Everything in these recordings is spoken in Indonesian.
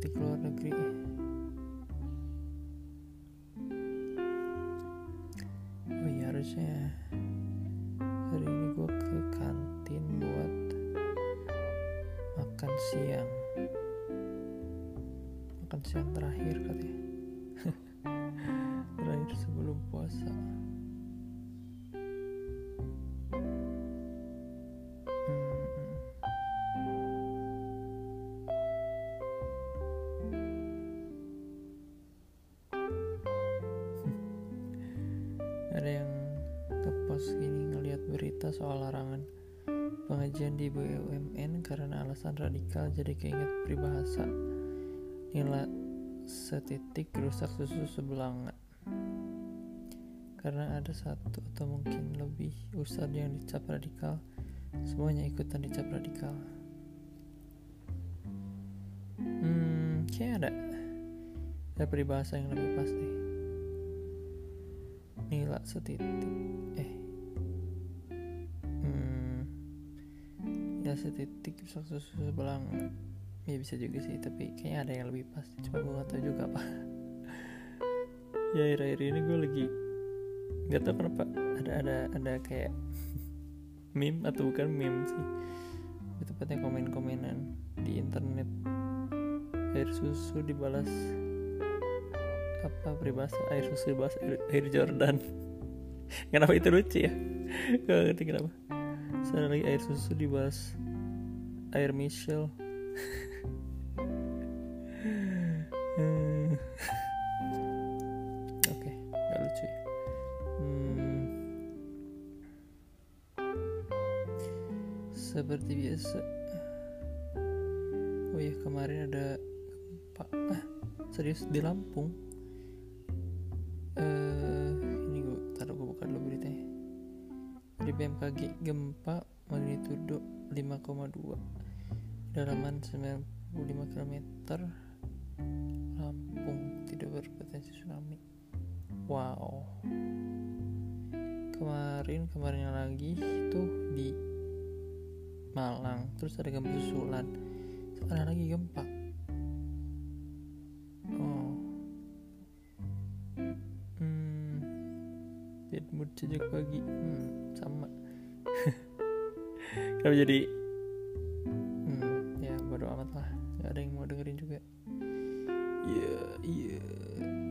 politik luar negeri. Oh iya harusnya hari ini gue ke kantin buat makan siang. Makan siang terakhir katanya. Terakhir sebelum puasa radikal jadi keinget peribahasa. Nilai setitik rusak susu sebelangan karena ada satu atau mungkin lebih ustadz yang dicap radikal semuanya ikutan dicap radikal. Hmm kayak ada. Ada peribahasa yang lebih pasti nilai setitik eh nilai setitik susu sebelangan ya bisa juga sih tapi kayaknya ada yang lebih pasti cuma gue gak tahu juga apa ya akhir-akhir ini gue lagi nggak tahu kenapa. Ada ada ada kayak meme atau bukan meme sih. Tepatnya komen-komenan di internet. Air susu dibalas apa peribahasa? Air susu dibalas air, air Jordan. Kenapa itu lucu ya? Gak ngerti kenapa lagi air susu dibalas air Michelle. Oke, nggak lucu ya. Hmm. Seperti biasa. Oh ya kemarin ada gempa. Ah, serius di Lampung. BMKG gempa magnitudo 5,2 dalaman 95 km Lampung tidak berpotensi tsunami. Wow. Kemarin kemarin lagi itu di Malang. Terus ada gempa susulan. Ada lagi gempa. Oh. Hmm. Mood sejak pagi. Hmm sama kalau jadi? Hmm ya bodo amat lah. Nggak ada yang mau dengerin juga. Iya iya.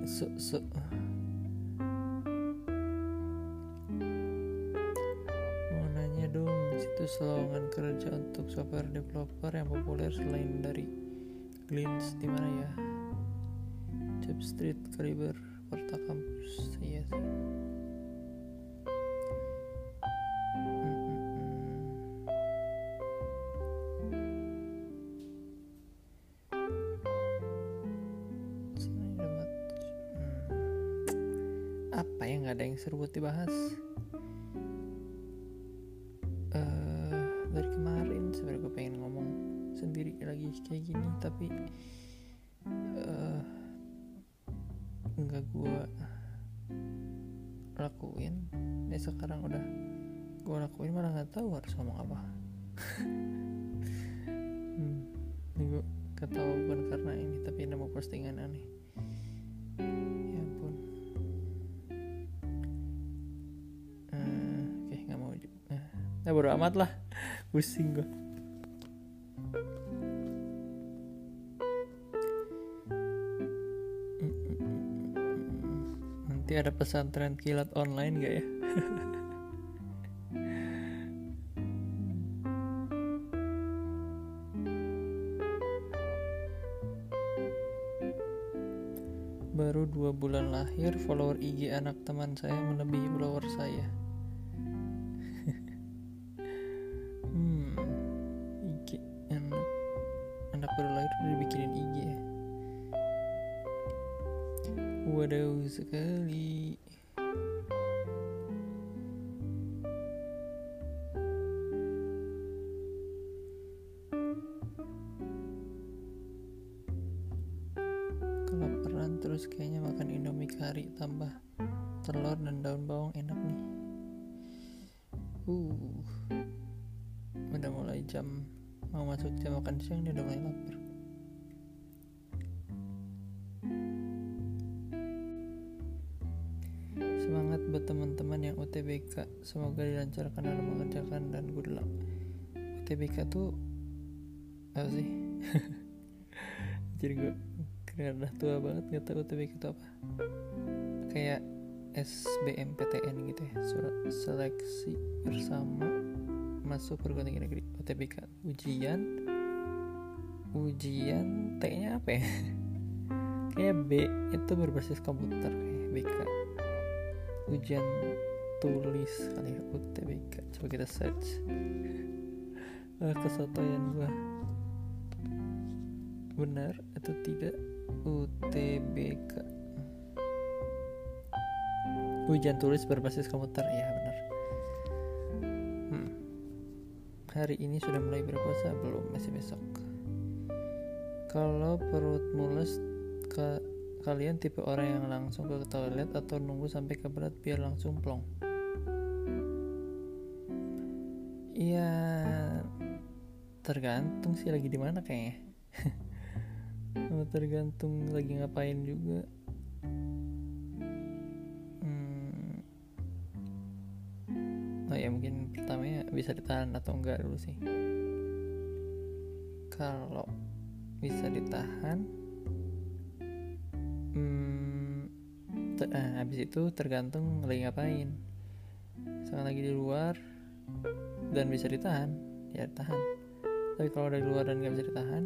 So so. Mau nanya dong situs lowongan kerja untuk software developer yang populer selain dari Glints di mana ya? Job Street Kaliber Porta Kampus. Iya sih hmm. apa yang nggak ada yang seru buat dibahas. Eh, dari kemarin sebenarnya gue pengen ngomong sendiri lagi kayak gini tapi eh nggak gue lakuin. Ya sekarang udah gue lakuin malah nggak tahu harus ngomong apa. Hmm, ini gue ketawa bukan karena ini tapi nama postingan aneh amat lah. Pusing gue nanti ada pesantren kilat online gak ya? Baru dua bulan lahir, follower IG anak teman saya melebihi follower saya. Terus kayaknya makan indomie kari tambah telur dan daun bawang enak nih. Uh. Udah mulai jam. Mau masuk jam makan siang nih udah mulai lapar. Semangat buat teman-teman yang UTBK semoga dilancarkan dalam mengerjakan dan good luck. UTBK tuh apa sih? Jadi gue kira udah tua banget gak tau UTBK itu apa. Kayak SBMPTN gitu ya surat seleksi bersama masuk perguruan tinggi negeri UTBK ujian ujian T nya apa ya? Kayak B itu berbasis komputer kayak BK ujian tulis kali ya UTBK coba kita search. Kesotoyan gua. Benar atau tidak UTBK ujian tulis berbasis komputer ya benar. Hmm. hari ini sudah mulai berpuasa belum masih besok. Kalau perut mules ke kalian tipe orang yang langsung ke toilet atau nunggu sampai keberat biar langsung plong? Iya tergantung sih lagi di mana kayaknya tergantung lagi ngapain juga. Hmm. oh ya mungkin pertamanya bisa ditahan atau enggak dulu sih. Kalau bisa ditahan ter, eh, habis itu tergantung lagi ngapain. Misalkan lagi di luar dan bisa ditahan ya tahan tapi kalau dari luar dan nggak bisa ditahan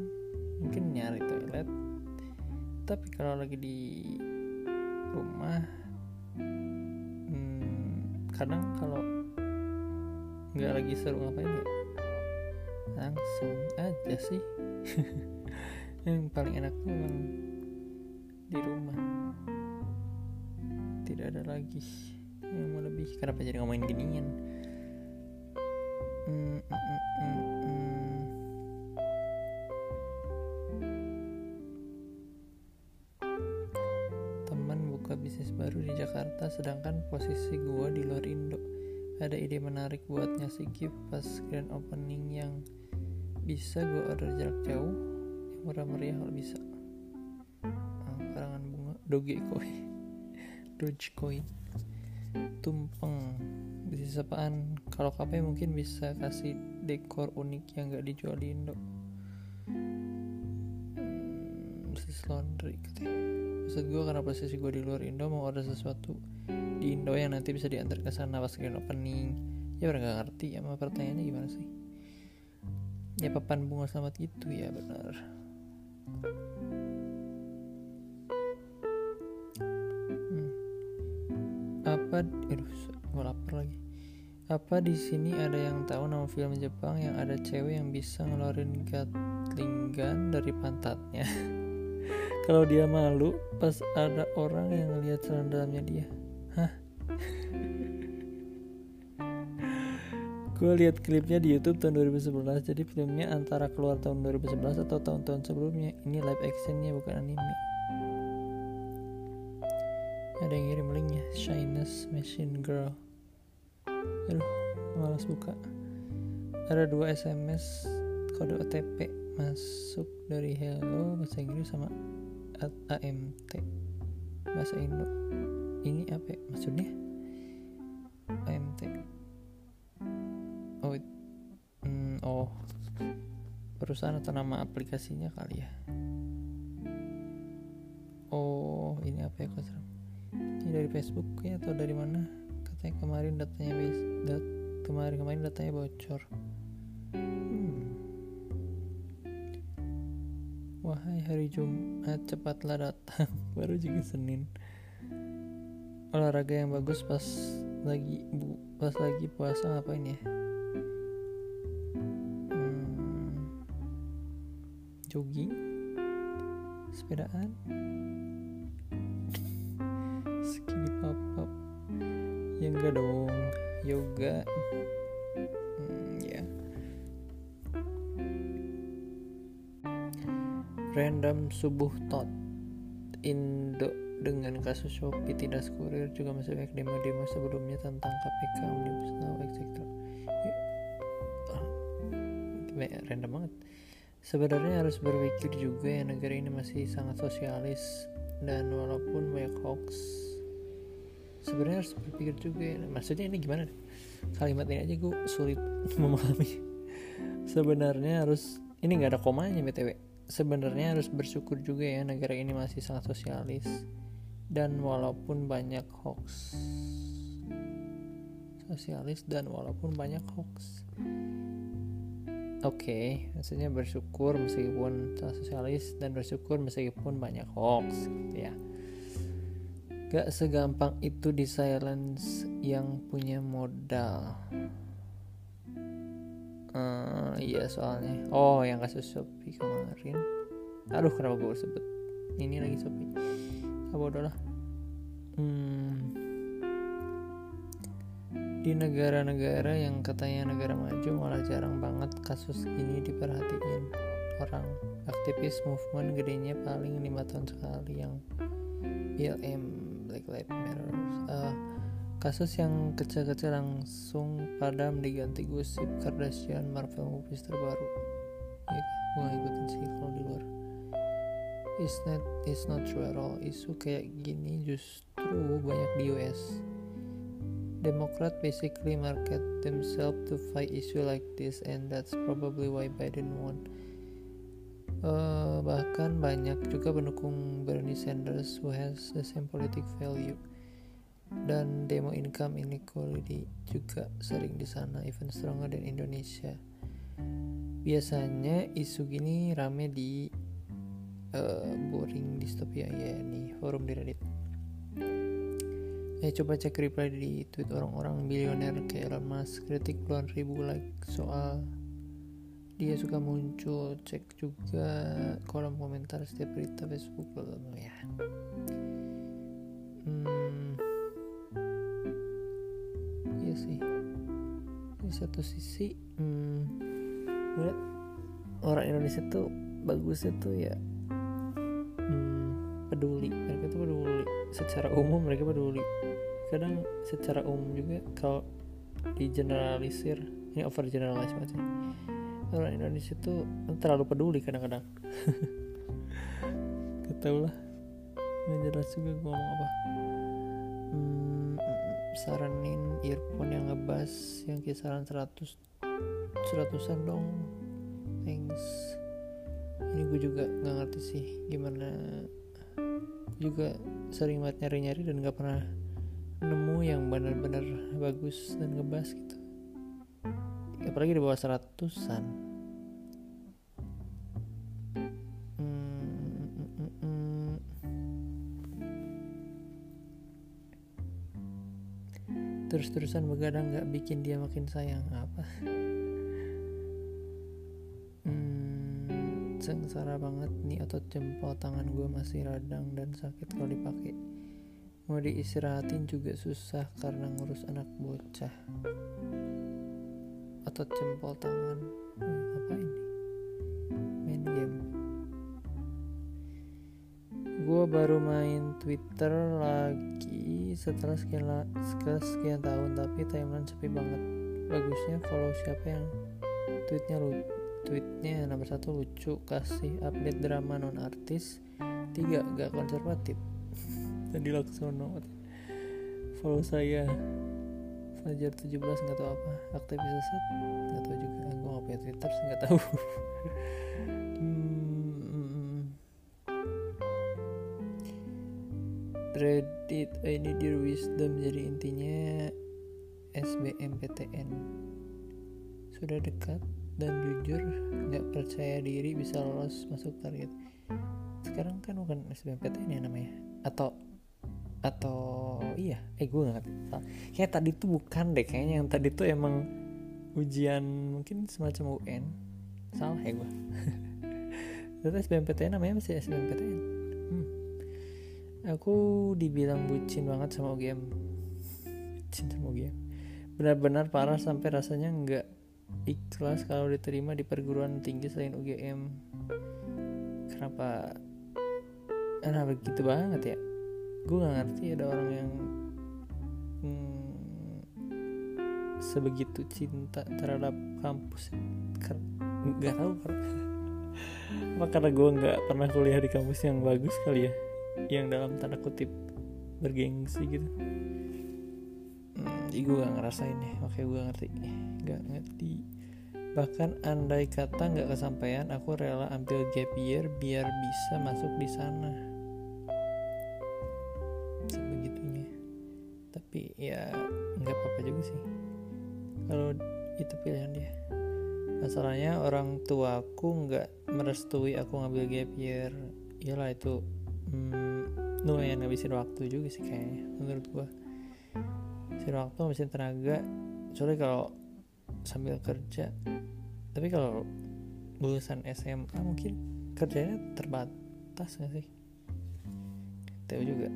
mungkin nyari toilet tapi kalau lagi di rumah hmm, kadang kalau nggak lagi seru ngapain ya? Langsung aja sih. Yang paling enak tuh emang di rumah. Tidak ada lagi yang mau lebih. Kenapa jadi ngomongin ginian? Hmm, hmm, hmm, hmm. Bisnis baru di Jakarta sedangkan posisi gua di luar Indo. Ada ide menarik buat ngasih gift pas grand opening yang bisa gua order jarak jauh yang murah meriah kalau bisa. Oh, karangan bunga. Dogecoin Dogecoin tumpeng. Bisnis apaan? Kalau KP mungkin bisa kasih dekor unik yang gak dijual di Indo. Hmm, bisnis laundry katanya maksud gue karena posisi gue di luar Indo mau order sesuatu di Indo yang nanti bisa diantar ke sana pas grand opening. Ya bener gak ngerti ya sama pertanyaannya gimana sih? Ya papan bunga selamat itu ya benar. Apa aduh gue lapar lagi. Apa di sini ada yang tahu nama film Jepang yang ada cewek yang bisa ngeluarin gatling gun dari pantatnya kalau dia malu pas ada orang yang ngeliat celana dalamnya dia. Hah? Gue lihat klipnya di YouTube tahun 2011 jadi filmnya antara keluar tahun 2011 atau tahun-tahun sebelumnya. Ini live actionnya bukan anime. Ada yang ngirim linknya. Shyness Machine Girl. Aduh malas buka. Ada dua SMS kode OTP masuk dari hello bahasa Inggris sama AMT bahasa Indo. Ini apa ya? maksudnya? AMT oh mm, oh. Perusahaan atau nama aplikasinya kali ya? Oh ini apa ya kau ini dari Facebook ya atau dari mana? Katanya kemarin datanya dat, kemarin kemarin datanya bocor wahai hari Jumat cepatlah datang baru juga Senin. Olahraga yang bagus pas lagi bu pas lagi puasa ngapain ya? Hmm, jogging sepedaan ya enggak dong yoga random subuh tot Indo dengan kasus Shopee tidak kurir juga masih banyak demo-demo sebelumnya tentang KPK, Omnibus Law, etc. Ah, random banget. Sebenarnya harus berpikir juga ya negara ini masih sangat sosialis dan walaupun banyak hoax sebenarnya harus berpikir juga ya. maksudnya ini gimana kalimat ini aja gue sulit memahami sebenarnya harus ini nggak ada komanya btw sebenarnya harus bersyukur juga ya negara ini masih sangat sosialis. Dan walaupun banyak hoax. Sosialis dan walaupun banyak hoax. Oke okay, maksudnya bersyukur meskipun sosialis dan bersyukur meskipun banyak hoax gitu ya. Gak segampang itu di silence yang punya modal uh, iya soalnya. Oh yang kasus Shopee kemarin. Aduh kenapa gue sebut? Ini lagi Shopee. Apa ah, udahlah hmm. Di negara-negara yang katanya negara maju malah jarang banget kasus ini diperhatiin. Orang aktivis movement gedenya paling lima tahun sekali yang BLM Black Lives Matter uh, kasus yang kecil-kecil langsung padam diganti gosip Kardashian Marvel movies terbaru. Ya gue ngikutin sih kalau di luar. It's not it's not true at all. Isu kayak gini justru banyak di US Democrat basically market themselves to fight issue like this and that's probably why Biden won. Uh, bahkan banyak juga pendukung Bernie Sanders who has the same politic value dan demo income inequality juga sering di sana even stronger than Indonesia. Biasanya isu gini rame di uh, boring dystopia ya nih forum di Reddit. Ya coba cek reply di tweet orang-orang bilioner kayak Elon Musk kritik puluhan ribu like soal dia suka muncul. Cek juga kolom komentar setiap berita Facebook bla ya. Hmm, iya sih. Di satu sisi hmm, orang Indonesia tuh bagusnya tuh ya hmm, peduli. Mereka tuh peduli. Secara umum mereka peduli. Kadang secara umum juga kalau di generalisir ini over generalize banget orang Indonesia tuh terlalu peduli kadang-kadang. Gak tau lah. Nggak jelas juga gue ngomong apa saranin earphone yang ngebas yang kisaran 100 seratusan dong. Thanks. Ini gue juga nggak ngerti sih gimana. Juga sering banget nyari-nyari dan gak pernah nemu yang benar-benar bagus dan ngebas gitu. Apalagi di bawah seratusan terus-terusan begadang gak bikin dia makin sayang apa? Hmm, sengsara banget nih otot jempol tangan gue masih radang dan sakit kalau dipakai. Mau diistirahatin juga susah karena ngurus anak bocah. Otot jempol tangan hmm, apa ini? Main game gue baru main Twitter lagi setelah sekian, setelah sekian tahun tapi timeline sepi banget. Bagusnya follow siapa yang tweetnya lu tweetnya nomor satu lucu kasih update drama non artis tiga gak konservatif. Tadi Laksono. Follow saya Fajar 17 nggak tahu apa. Aktivis sesat? Nggak tahu juga. Gue nggak punya Twitter nggak tahu Reddit I need your wisdom. Jadi intinya SBMPTN sudah dekat dan jujur nggak percaya diri bisa lolos masuk target. Sekarang kan bukan SBMPTN ya namanya. Atau atau iya. Eh gue nggak kayak tadi tuh bukan deh. Kayaknya yang tadi tuh emang ujian mungkin semacam UN salah ya gue SBMPTN namanya masih SBMPTN. Aku dibilang bucin banget sama UGM bucin sama UGM benar-benar parah sampai rasanya nggak ikhlas kalau diterima di perguruan tinggi selain UGM kenapa? Nah begitu banget ya? Gue nggak ngerti ada orang yang hmm, sebegitu cinta terhadap kampus. Nggak tahu apa karena gue nggak pernah kuliah di kampus yang bagus kali ya yang dalam tanda kutip bergengsi gitu. Hmm, jadi gue gak ngerasain ya oke gue ngerti. Nggak ngerti. Bahkan andai kata nggak kesampaian aku rela ambil gap year biar bisa masuk di sana. Sebegitunya. Tapi ya nggak apa-apa juga sih. Kalau itu pilihan dia. Masalahnya orang tuaku nggak merestui aku ngambil gap year. Iyalah itu hmm, lumayan ngabisin waktu juga sih kayaknya menurut gua. Ngabisin waktu ngabisin tenaga. Soalnya kalau sambil kerja tapi kalau lulusan SMA mungkin kerjanya terbatas gak sih? Tahu juga.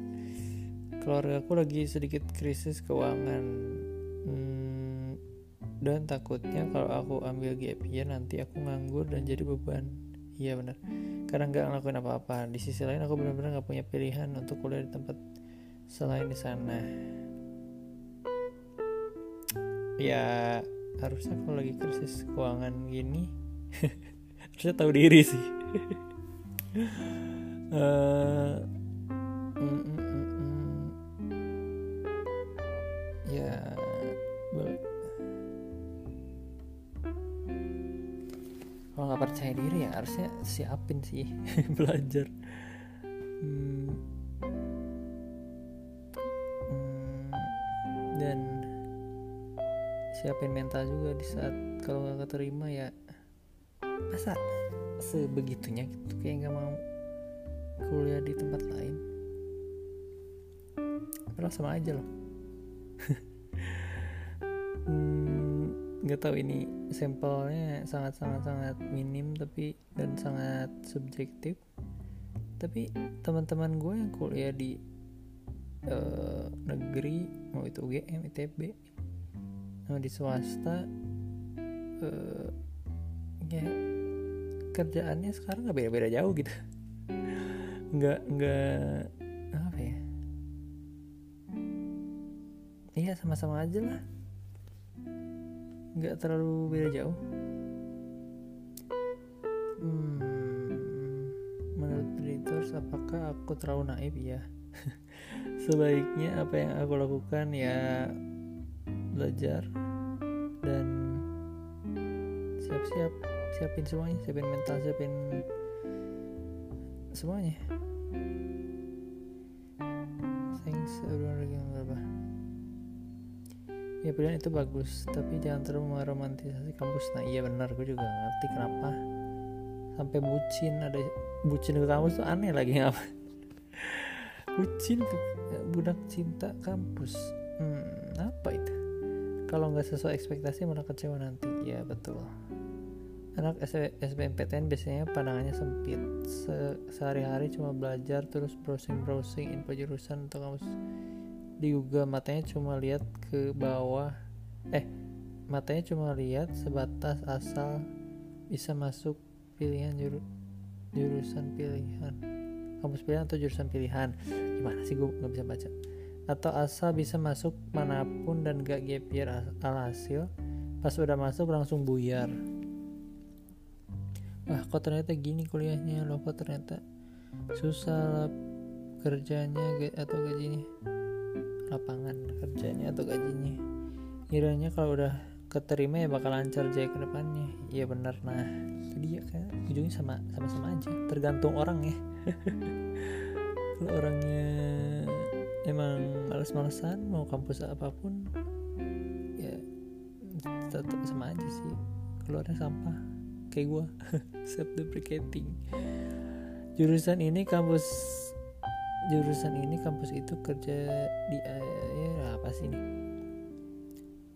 Keluarga aku lagi sedikit krisis keuangan. Hmm, dan takutnya kalau aku ambil gap year nanti aku nganggur dan jadi beban. Iya benar karena nggak ngelakuin apa-apa. Di sisi lain aku benar-benar nggak punya pilihan untuk kuliah di tempat selain di sana. Ya harusnya kalau lagi krisis keuangan gini. Harusnya tahu diri sih. Uh, mm, mm. Percaya diri ya harusnya siapin sih belajar hmm. Hmm. dan siapin mental juga di saat kalau nggak keterima ya masa sebegitunya gitu kayak nggak mau kuliah di tempat lain padahal sama aja loh hmm, nggak tahu ini sampelnya sangat sangat sangat minim tapi dan sangat subjektif. Tapi teman-teman gue yang kuliah di uh, negeri mau itu UGM ITB nah, di swasta uh, ya kerjaannya sekarang nggak beda-beda jauh gitu. Nggak nggak apa ya? Iya sama-sama aja lah nggak terlalu beda jauh. Hmm, menurut Reuters apakah aku terlalu naif? Ya sebaiknya apa yang aku lakukan ya belajar dan siap-siap siapin semuanya siapin mental siapin semuanya ya pilihan itu bagus tapi jangan terlalu meromantisasi kampus. Nah iya benar gue juga ngerti kenapa sampai bucin ada bucin ke kampus tuh aneh lagi ngapa bucin tuh budak cinta kampus. Hmm, apa itu? Kalau nggak sesuai ekspektasi malah kecewa nanti. Ya betul. Anak SBMPTN biasanya pandangannya sempit. Se sehari-hari cuma belajar terus browsing-browsing info jurusan atau kamus di Google matanya cuma lihat ke bawah. Eh matanya cuma lihat sebatas asal bisa masuk pilihan juru, jurusan pilihan. Kampus pilihan atau jurusan pilihan? Gimana sih gue nggak bisa baca? Atau asal bisa masuk mana pun dan gak gap year alhasil pas udah masuk langsung buyar. Wah kok ternyata gini kuliahnya? Loh kok ternyata susah lah kerjanya atau gajinya lapangan kerjanya atau gajinya. Kiranya kalau udah keterima ya bakal lancar jaya ke depannya. Iya benar nah itu dia kan. Ujungnya sama sama sama aja tergantung orang ya. Kalau orangnya emang males-malesan mau kampus apa pun ya tetap sama aja sih. Keluarnya sampah kayak gue self deprecating jurusan ini kampus jurusan ini kampus itu kerja di ya apa sih ini?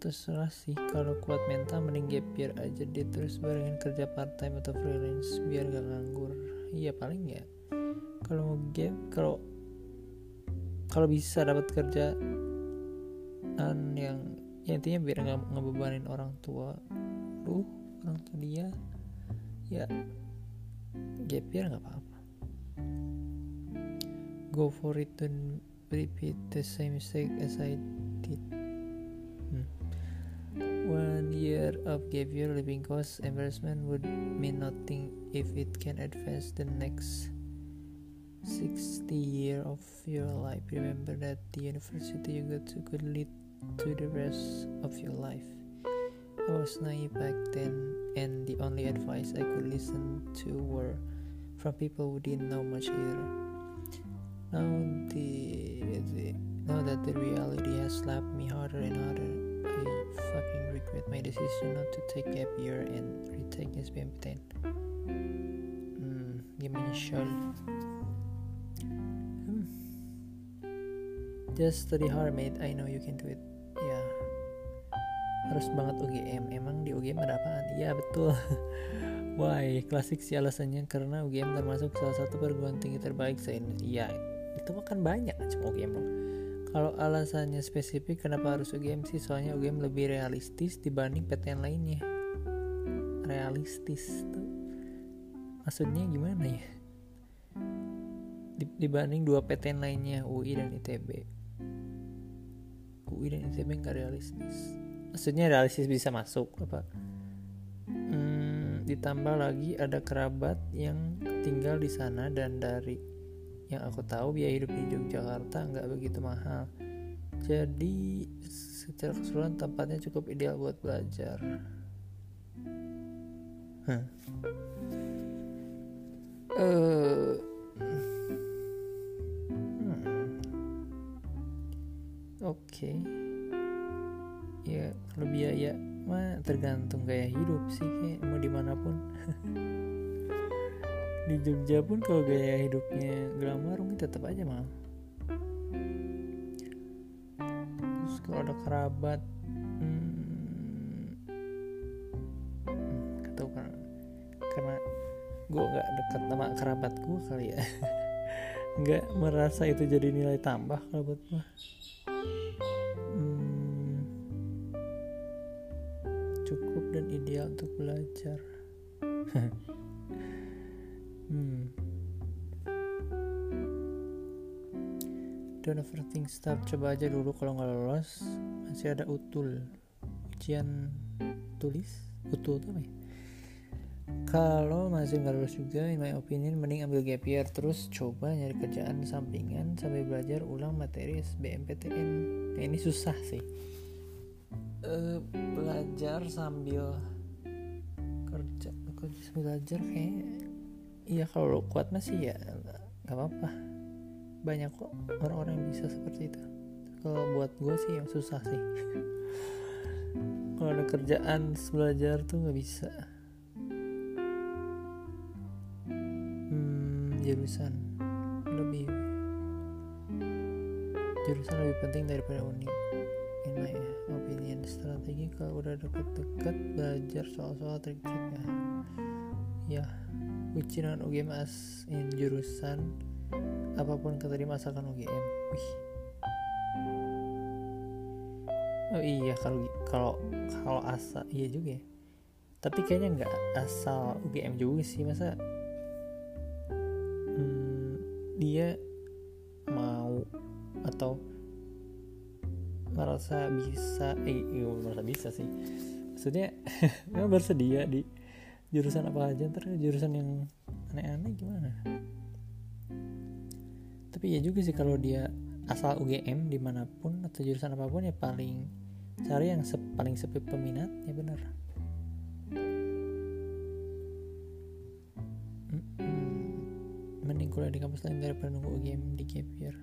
Terserah sih kalau kuat mental mending gap aja deh terus barengin kerja part time atau freelance biar gak nganggur. Iya paling ya kalau mau gap kalau kalau bisa dapat kerja yang ya intinya biar nggak ngebebanin orang tua lu orang tua dia ya gap nggak apa-apa go for it don't repeat the same mistake as I did. Hmm. one year of gap living cost embarrassment would mean nothing if it can advance the next 60 year of your life. Remember that the university you go to could lead to the rest of your life. I was naive back then and the only advice I could listen to were from people who didn't know much either now the, the now that the reality has slapped me harder and harder I fucking regret my decision not to take gap year and retake SBMPTN hmm, gimana Shal Just study hard mate, I know you can do it. Ya, harus banget UGM. Emang di UGM ada apaan? Iya betul. Why? Klasik sih alasannya karena UGM termasuk salah satu perguruan tinggi terbaik se Iya, itu kan banyak cuma UGM dong. Kalau alasannya spesifik kenapa harus UGM sih? Soalnya UGM lebih realistis dibanding PTN lainnya. Realistis tuh maksudnya gimana ya? Dibanding dua PTN lainnya UI dan ITB UI dan ITB nggak realistis maksudnya realistis bisa masuk apa hmm, ditambah lagi ada kerabat yang tinggal di sana dan dari yang aku tahu biaya hidup di Yogyakarta nggak begitu mahal jadi secara keseluruhan tempatnya cukup ideal buat belajar huh. uh, oke okay. ya kalau biaya mah tergantung gaya hidup sih kayak mau di mana pun di Jogja pun kalau gaya hidupnya glamour mungkin tetap aja mahal terus kalau ada kerabat hmm, hmm, karena gue gak dekat sama kerabat gue kali ya. Nggak merasa itu jadi nilai tambah kalau buat gue hmm, cukup dan ideal untuk belajar don't overthink stuff coba aja dulu kalau nggak lolos masih ada utul. Ujian tulis? Utul tuh apa ya? Kalau masih nggak lulus juga in my opinion mending ambil gap year. Terus coba nyari kerjaan sampingan sambil belajar ulang materi SBMPTN nah, ini susah sih. Uh, belajar sambil kerja. Kerja sambil belajar kayak iya kalau lo kuat masih ya nggak apa-apa banyak kok orang-orang yang bisa seperti itu. Kalau buat gue sih yang susah sih. Kalau ada kerjaan belajar tuh nggak bisa. Jurusan lebih jurusan lebih penting daripada unik in my opinion strategi kalau udah deket-deket belajar soal-soal trik-triknya. Ya ujian UGM as in jurusan apa pun keterima asalkan UGM wih. Oh iya kalau kalau kalau asal iya juga ya. Tapi kayaknya nggak asal UGM juga sih masa dia mau atau merasa bisa eh iya, merasa bisa sih. Maksudnya bersedia di jurusan apa aja ntar jurusan yang aneh-aneh gimana tapi ya juga sih kalau dia asal UGM di mana pun atau jurusan apa pun ya paling cari yang se paling sepi peminat ya bener kuliah di kampus lain daripada nunggu UGM di gap year.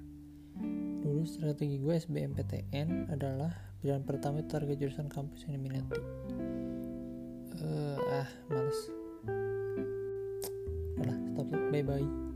Dulu strategi gue SBMPTN adalah pilihan pertama itu target jurusan kampus yang diminati. Uh, ah males. Udah stop bye bye